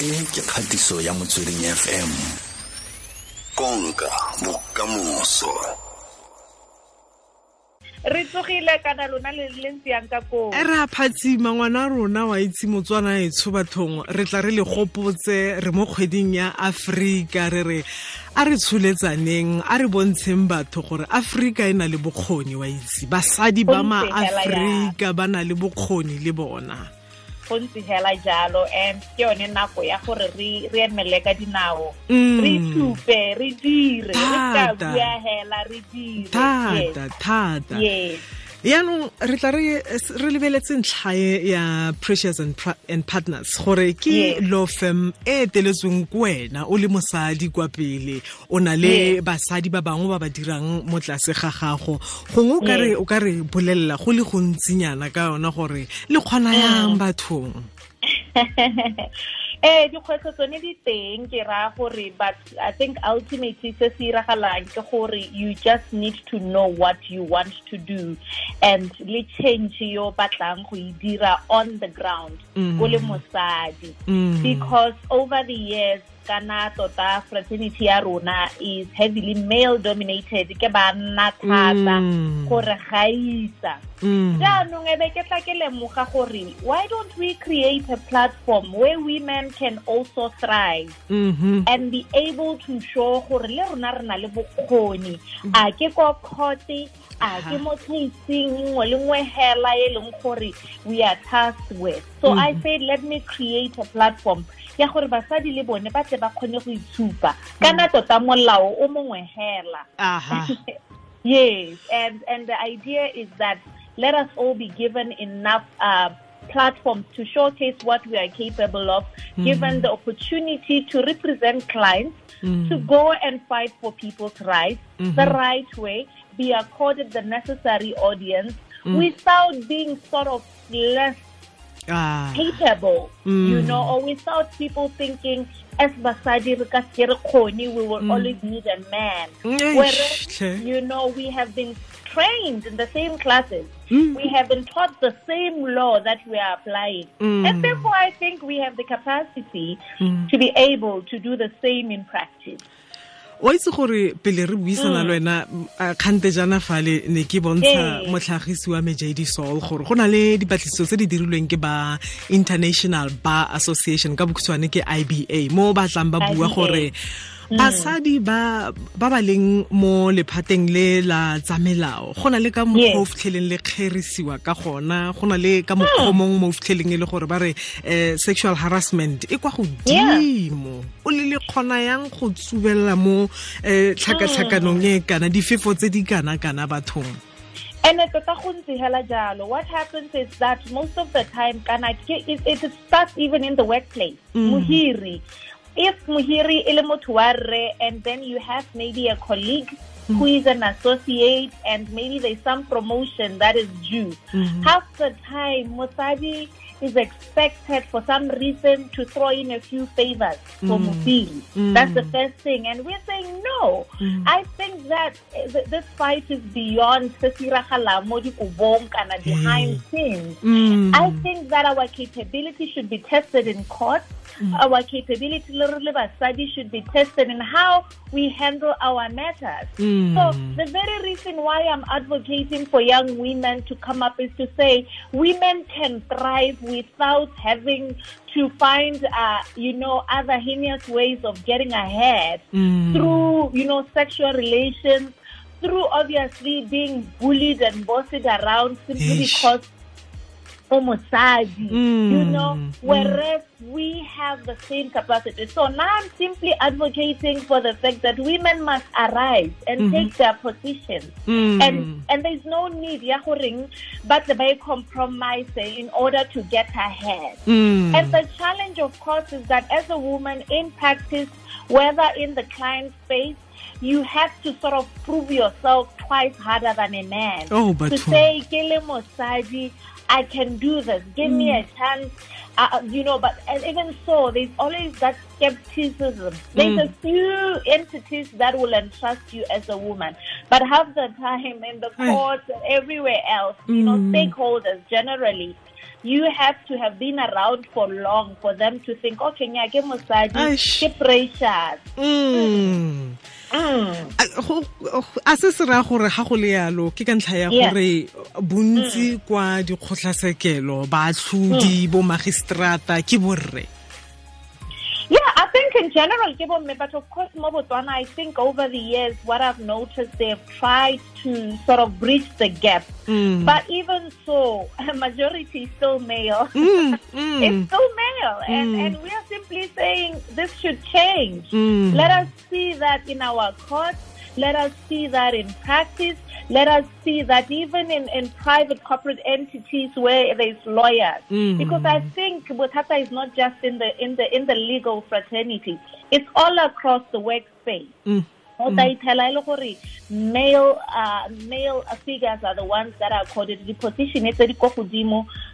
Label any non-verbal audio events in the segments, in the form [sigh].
e ke kgatiso ya motsweding fm konka bokamoso. Re tsogile kana lona le le ntseang ka koo. E re a phatsima ngwana rona wa itse motswana etsho bathong. Re tla re le gopotse re mo kgweding ya aforika re re a re tsholetsaneng a re bontsheng batho gore aforika e na le bokgoni wa itse. Basadi ba maaforika ba na le bokgoni le bona go ntse hela jalo and ke yone nako ya gore re re emele ka dinao. Mm. re itshupe re dire re ka bua hela re dire. Thata thata. Yes yaanong re tla re lebeletse ntlha ya precious and, and partners gore ke Yes. law firm e eteletsweng ke wena o le mosadi kwa pele o na le Yes. basadi ba bangwe ba ba dirang mo tlase ga gago gongwe Yes. o ka re bolelela go le gontsinyana ka yona gore le kgona yang bathong [laughs] eh dikgwetlho tsone di teng ke raya gore but i think ultimately se se iragalang ke gore you just need to know what you want to do and le change yo batlang go e dira on the ground o le mosadi Mhm. because over the years kana tota fraternity ya rona is heavily male dominated ke banna thata Mm. gore ga isa Mm. jaanong e be ke tla ke lemoga gore why don't we create a platform where women can also thrive? Mhm. and be able to show gore le rona re na le bokgoni. A ke ko cote a ke mo casing nngwe le nngwe hela e leng gore we are tasked with. So i said let me create a platform ya gore basadi le bone ba tle ba kgone go itshupa. Kana hmm. tota molao o mongwe hela. [laughs] Yes, and and the idea is that let us all be given enough uh, platforms to showcase what we are capable of, hmm. given the opportunity to represent clients, hmm. to go and fight for people's rights mm-hmm. the right way, be accorded the necessary audience mm. without being sort of less ah capable, you Mm. know, or without people thinking as basadi re ka se re kgone, we will always need a man. Whereas, you know, we have been trained in the same classes. Mm. We have been taught the same law that we are applying. Mm. And therefore, I think we have the capacity Mm. to be able to do the same in practice. Wa itse gore pele re buisana le wena kgante jana fale ne ke bontsha Ee. motlhagisi wa me jd sol gore go na le dipatlisiso tse di dirilweng ke ba international bar association ka bokhutshwane ke iba mo batlang ba bua gore basadi ba ba ba leng mo lephateng le la tsa melao go na le ka mokgwa o fitlheleng le kgerisiwa ka gona go na le ka mokgwa o mongwe mo o fitlheleng e le gore ba re um sexual harassment e kwa godimo o le le kgona yang go tsubelela mo um tlhakatlhakanong e kana difefo tse di kana-kana bathong And tota go ntse hela jalo. What happens is that most of the time, kana it, it starts even in the workplace. Muhiri. If muhiri ile motho wa rre, and then you have maybe a colleague hmm. who is an associate, and maybe there's some promotion that is due. Hmm. Half the time, mosadi is expected for some reason to throw in a few favors for hmm. Mufiri. That's the first thing. And we're saying no. I think that uh, th- this fight is beyond sesiragala mo dikobong behind scenes. Mm. I think that our capability should be tested in court. Our capability le basadi should be tested in how we handle our matters. Mm. So the very reason why I'm advocating for young women to come up is to say women can thrive without having to find, uh, you know, other heinous ways of getting ahead Mm. through, you know, sexual relations, through obviously being bullied and bossed around simply Ish. because homosadi, you Mm. know, whereas we have the same capacity. So now I'm simply advocating for the fact that women must arise and take their positions. Mm. And and there's no need, but by compromise in order to get ahead. Mm. And the challenge, of course, is that as a woman in practice, whether in the client space, you have to sort of prove yourself twice harder than a man. Oh, but to say, "Kele mosadi, I can do this. Give me a chance." Uh, you know, but and even so, there's always that skepticism. There's a few entities that will entrust you as a woman, but half the time in the courts and everywhere else, you know, Mm. stakeholders generally you have to have been around for long for them to think okay nya ke mosadi ke precious Mm. mm. a se se raya gore ga go le yalo ke ka ntlha ya gore bontsi kwa dikgotlasekelo baatlhodi bo magistrata ke borre I think in general, them, but of course, mo Botswana, I think over the years, what I've noticed, they've tried to sort of bridge the gap. Mm. But even so, a majority is still male. Mm, mm, [laughs] It's still male, and, Mm. and we are simply saying this should change. Mm. Let us see that in our courts. Let us see that in practice. Let us see that even in, in private corporate entities where there's lawyers. Mm. Because I think Botata is not just in the in the in the legal fraternity. It's all across the workspace. mm. o tla itlhela le gore male uh, male figures are the ones that are accorded the position.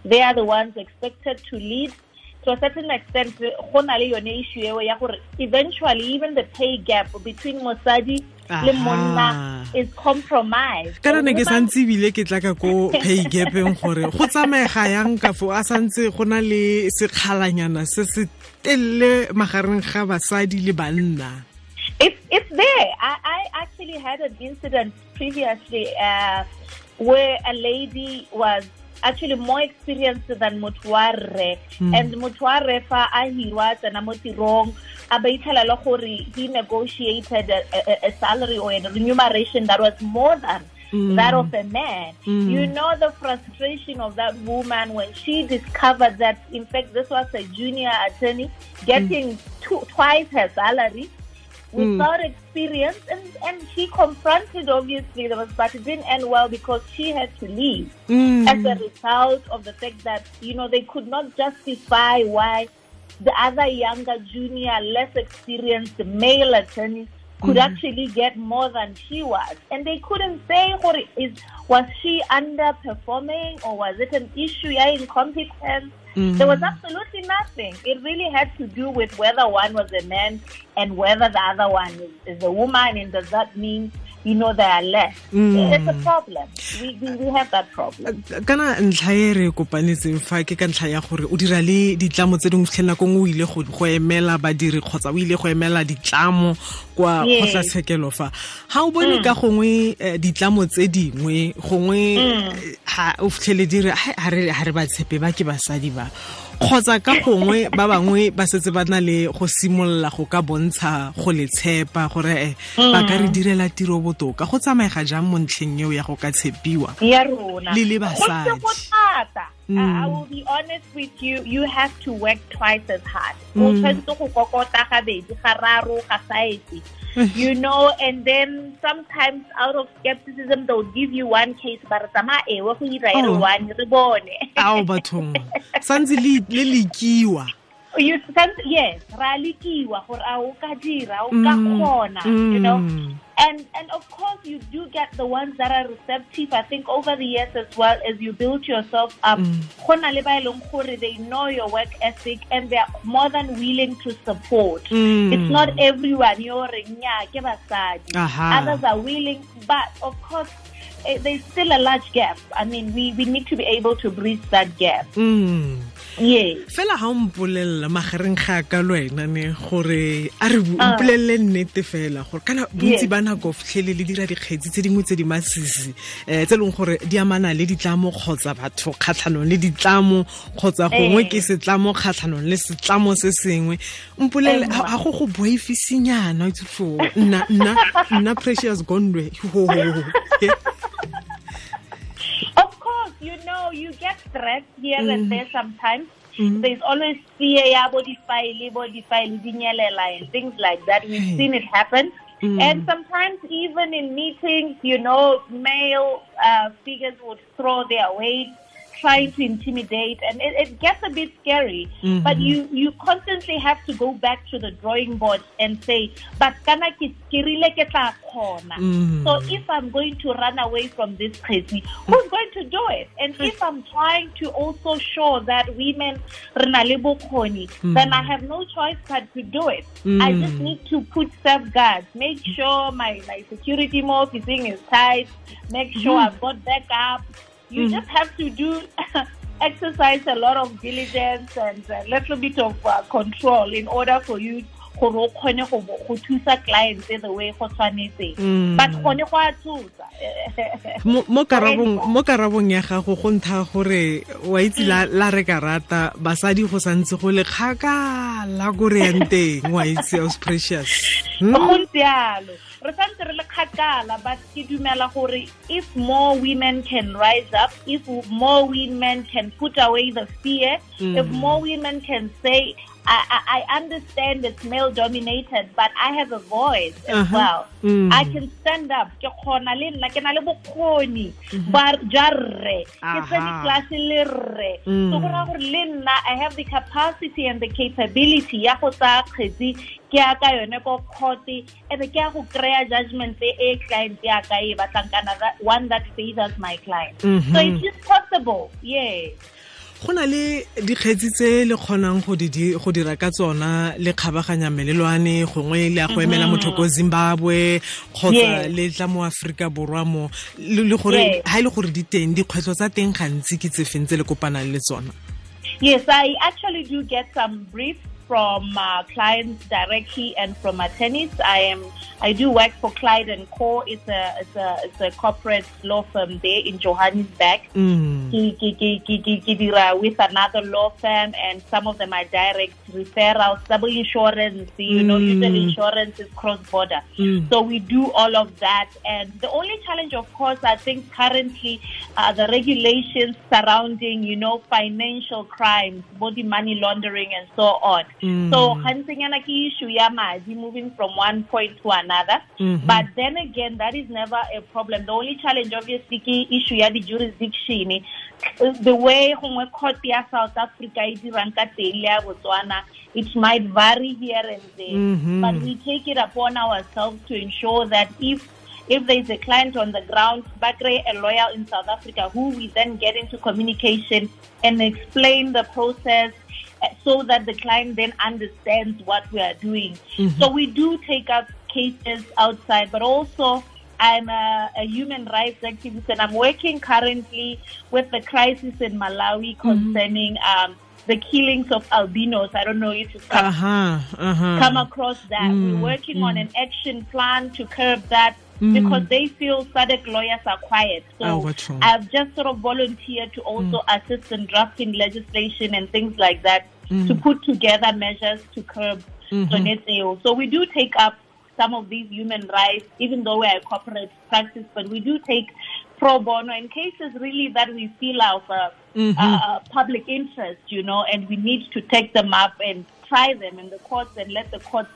they are the ones expected to lead to a certain extent go na le yone issue eo ya gore eventually even the pay gap between mosadi le monna is compromised. Ka rane ke santse ebile ke tla ka ko pay gapeng gore go tsamaega yang ka fo a santse go na le sekgalanyana se se telele magareng ga basadi le banna? It's it's there. I, I actually had an incident previously uh, where a lady was actually more experienced than Mutuare. Hmm. And Mutuare fa a hirwa tsena mo tirong a ba itlhela le gore he negotiated a, a, a salary or a remuneration that was more than hmm. that of a man. Hmm. You know the frustration of that woman when she discovered that in fact this was a junior attorney getting two, twice her salary without experience and, and she confronted obviously the but it didn't end well because she had to leave Mm. as a result of the fact that you know they could not justify why the other younger junior less experienced male attorney could actually get more than she was. And they couldn't say what is was she underperforming or was it an issue yeah, incompetence Mm-hmm. there was absolutely nothing. It really had to do with whether one was a man and whether the other one is, is a woman, and does that mean, you know, they are less? It's a problem. We, we, we have that problem. kana ntlha e re kopanetseng fa ke ka ntlha ya gore o dira le ditlamo tse dingwe fitlhelela kong o ile go emela badiri kgotsa o ile go emela ditlamo kwa kgotlatshekelo fa ga o bone ka gongwe eh, ditlamo tse dingwe gongwe eh, ha o fitlhele dire ha re ba tshepe ba ke basadi ba kgotsa ka gongwe ba bangwe ba setse ba na le go simolola go ka bontsha go le tshepa gore eh, ba ka re direla tiro botoka go tsamaega jang mo ntlheng eo ya go ka tshepiwa. Le le basadi. Go thata. I will be honest with you, you have to work twice as hard. Mm. O tshwanetse go kokota gabedi, gararo, ga saete. [laughs] You know, and then sometimes out of skepticism, they'll give you one case, but tsamaya ewe go ira e re Oh. one, re bone. ao bathong santse le lekiwa you sense yes ra lekiwa gore a o ka dira o ka kgona you know? Mm. and and of course you do get the ones that are receptive i think over the years as well as you build yourself up. Go na le ba gore they know your work ethic and they are more than willing to support. Mm. it's not everyone yo re nya ke basadi. Others are willing but of course eh, there's still a large gap. I mean we we need to be able to bridge that gap. Mm. Fela ga o mpolelela magareng ga ka le wena ne gore a re Ah. mpolelele nnete fela gore kana bontsi ba nako fitlhele le dira dikgetsi tse dingwe tse di masisi um tse e leng gore di amana le ditlamo kgotsa batho kgatlhanong le ditlamo kgotsa gongwe Eh. ke setlamo kgatlhanong le setlamo se sengwe. Mpolelele Eh, ga go go boifisinyana fo nna nna precious gondwe. Ho Of course, you know, you get threats here and mm-hmm. there sometimes. Mm-hmm. There's always fear, yeah, body file, body file, and things like that. We've seen it happen. Mm. And sometimes, even in meetings, you know, male uh, figures would throw their weight, trying to intimidate, and it, it gets a bit scary. Mm-hmm. But you, you constantly have to go back to the drawing board and say, but kana ke skirile ke tla kgona." Mm-hmm. So if I'm going to run away from this crazy, who's going to do it? And mm-hmm. if I'm trying to also show that women re na le bokgoni, then I have no choice but to do it. I just need to put safeguards, make sure my, my security officing is tight, make sure I've got backup. You mm. just have to do [laughs] exercise a lot of diligence and a little bit of uh, control in order for you gore o kgone go thusa clients the way go tshwanetseng Mm. but gone go a thusa [laughs] mo karabong mo karabong ya gago go ntha gore wa itse la la re karata basadi go santse go le kgakala ko re yang teng wa itse os precious Hmm? go ntse yalo re santse re le kgakala but ke dumela gore if more women can rise up if more women can put away the fear if mm-hmm. more women can say I, I, I understand it's male dominated, but I have a voice as Uh-huh. well. Mm. I can stand up. Ke kgona le nna ke na le bokgoni ba ja rre ke tsene Aha. class le rre Mm. so go raya gore le nna I have the capacity and the capability ya go tsaya kgetsi ke ya ka yone ko court e be ke ya go kry-a judgment e client ya ka e batlang kana one that favors my client Mhm. so it is possible yes go na le dikgetsi tse le kgonang go di di- go dira ka tsona le kgabaganya melelwane gongwe le ya go emela motho ko zimbabwe kgotsa Yes. le tla mo aforika borwa mo le le gore Yes. ga e le gore di teng dikgwetlho tsa teng gantsi ke tse feng tse le kopanang le tsona Yes, I actually do get some briefs from uh, clients directly and from attorneys. I am I do work for Clyde and Co. It's a it's a it's a corporate law firm there in Johannesburg. Mm. Dira with another law firm and some of them are direct referrals, double insurance, you know, Mm. usually insurance is cross border. Mm. So we do all of that. And the only challenge, of course, I think currently are the regulations surrounding, you know, financial crimes, body money laundering and so on. Mm. So gantsinyana ke issue ya madi moving from one point to another. Mhm. But then again, that is never a problem. The only challenge obviously ke issue ya the jurisdiction. The way gongwe court ya South Africa e dirang ka teng le ya Botswana, it might vary here and there. Mhm. But we take it upon ourselves to ensure that if if there is a client on the ground, Bakre, a lawyer in South Africa, who we then get into communication and explain the process uh, so that the client then understands what we are doing. So we do take up cases outside, but also I'm a, a human rights activist and I'm working currently with the crisis in Malawi mm-hmm. concerning um, the killings of albinos. I don't know if you've come aha aha come across that. Mm, We're working mm. on an action plan to curb that mm. because they feel SADC lawyers are quiet. So oh, wrong? I've just sort of volunteered to also mm. assist in drafting legislation and things like that to put together measures to curb mm So we do take up some of these human rights, even though we're a corporate practice, but we do take pro bono in cases really that we feel are of uh, uh, public interest, you know, and we need to take them up and try them in the courts and let the courts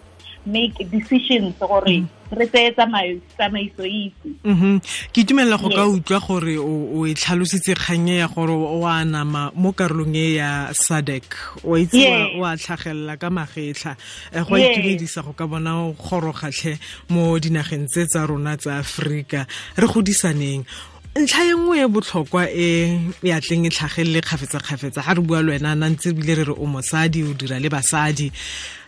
make decisions gore re tseye tsamaiso e. Mhm. ke itumelela go ka utlwa gore o e tlhalositse kgang e ya gore o a nama mo karolong e ya sadec o itse o wa tlhagelela ka magetlha. Eh, go a itumedisa go ka bona gorogatlhe mo dinageng tse tsa rona tsa aforika re godisaneng. Ntlha e nngwe e botlhokwa e e atleng e tlhagelele kgafetsa-kgafetsa ga re bua le wena nantse ebile re re o mosadi o dira le basadi.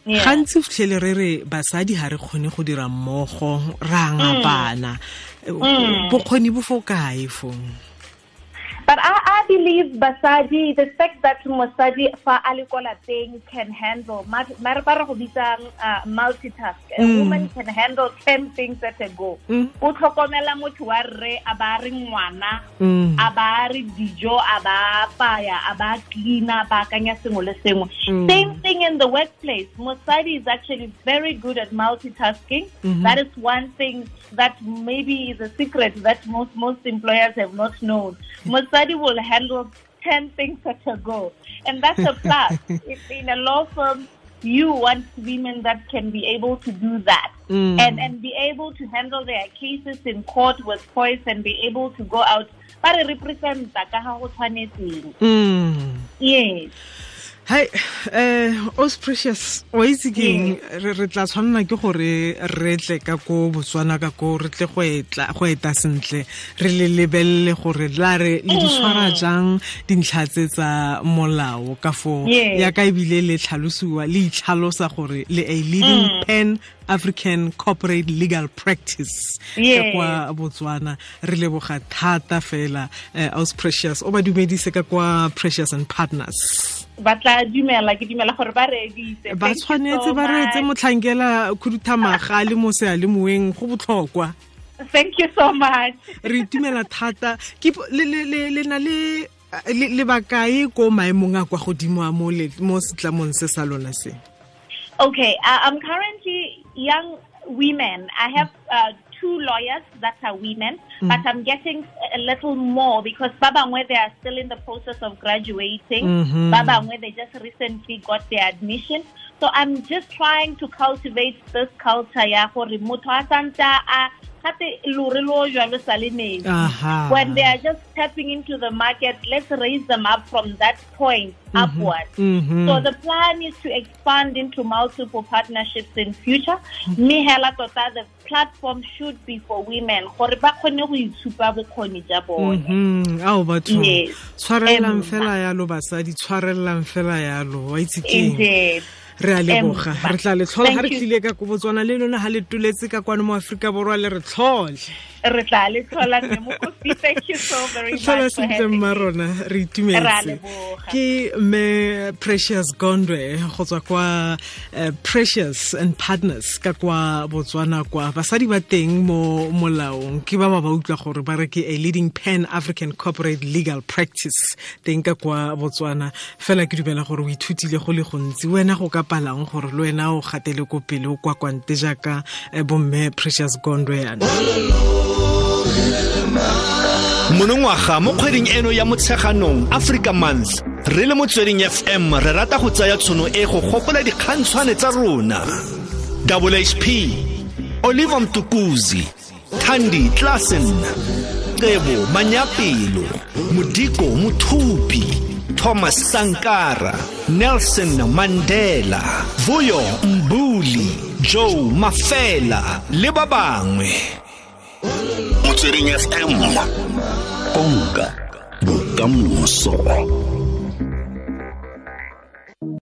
Gantsi fitlhele re re basadi ga re kgone go dira mmogo ra ngapana. Mm. bokgoni bo fo kae fo But I, I believe Basadi, the fact that Mosadi fa a le ko lapeng can handle, ma ma re ba re go bitsang, uh, multitask. A Mm. woman can handle 10 things at a go. Mm. O tlhokomela motho wa rre, a ba re ngwana, Mm. a ba re dijo, a ba apaya, a ba cleana, a ba akanya sengwe le sengwe. Mm. Same thing in the workplace. Mosadi is actually very good at multitasking. Mhm. That is one thing that maybe is a secret that most most employers have not known. Mosadi [laughs] will handle ten things at a go, and that's a plus. [laughs] if in a law firm, you want women that can be able to do that. Mm. And and be able to handle their cases in court with poise and be able to go out. But re representa ka ha go. Mm. Yes. Hai eh os precious o itse ke re tla tshwanela ke gore re tle ka ko botswana ka ko re tle go etla go eta sentle. Re le lebelele gore la re le di tshwara mm. jang dintlha tse tsa molao. Ka fo ya ka ebile le tlhalosiwa le itlhalosa gore le a leading pan pen african corporate legal practice. Ka kwa botswana re leboga thata fela aus precious. O ba dumedise ka kwa precious and partners. Ba tla dumela ke dumela gore ba reeditse. Ba tshwanetse ba reetse motlhankela khuduthamaga le mo sealemoeng go botlhokwa. Thank you so much. Re itumela thata. Le na le lebakae ko maemong a kwa godimo a mo setlamong se sa lona se okay uh, i'm currently young women i have uh, two lawyers that are women, mm. but I'm getting a little more because Babangwe, they are still in the process of graduating. Mm-hmm. Babangwe, they just recently got their admission. So I'm just trying to cultivate this culture ya gore motho a santsa a uh-huh. when they are just tapping into the market let's raise them up from that point mm-hmm. upwards mm-hmm. so the plan is to expand into multiple partnerships in future me hela tota the platform should be for women gore ba kgone go itshupa bokgoni ja bone mm-hmm. ao batho tshwarellang fela yalo basadi tshwarellang fela yalo wa itse keng re a leboga. Re tla le tlhola ga re tlile ka ko botswana le lona ga le toletse ka kwano mo aforika borwa le re tlhole re tla le tlhola thank you so very much sentle mma rona re itumetse. Ke me precious gondwe go tswa kwa uh, precious and partners ka kwa botswana kwa basadi ba teng mo molaong. Ke ba ba ba utlwa gore ba re ke a leading pan african corporate legal practice teng ka kwa botswana. Fela ke dumela gore o ithutile go le gontsi. Wena go ka palang gore le wena o gatele ko pele o kwa kwante jaaka eh, bomme precious gondwe yana monongwaga mo kgweding eno ya motsheganong africa month re le motsweding fm re rata go tsaya tshono e go gopola dikgantshwane tsa rona. Whp oliver mtukuzi thandi klassen tebo manyapelo modiko mothupi thomas sankara nelson mandela vuyo mbuli joe mafela le ba bangwe motsweding fm konka bokamoso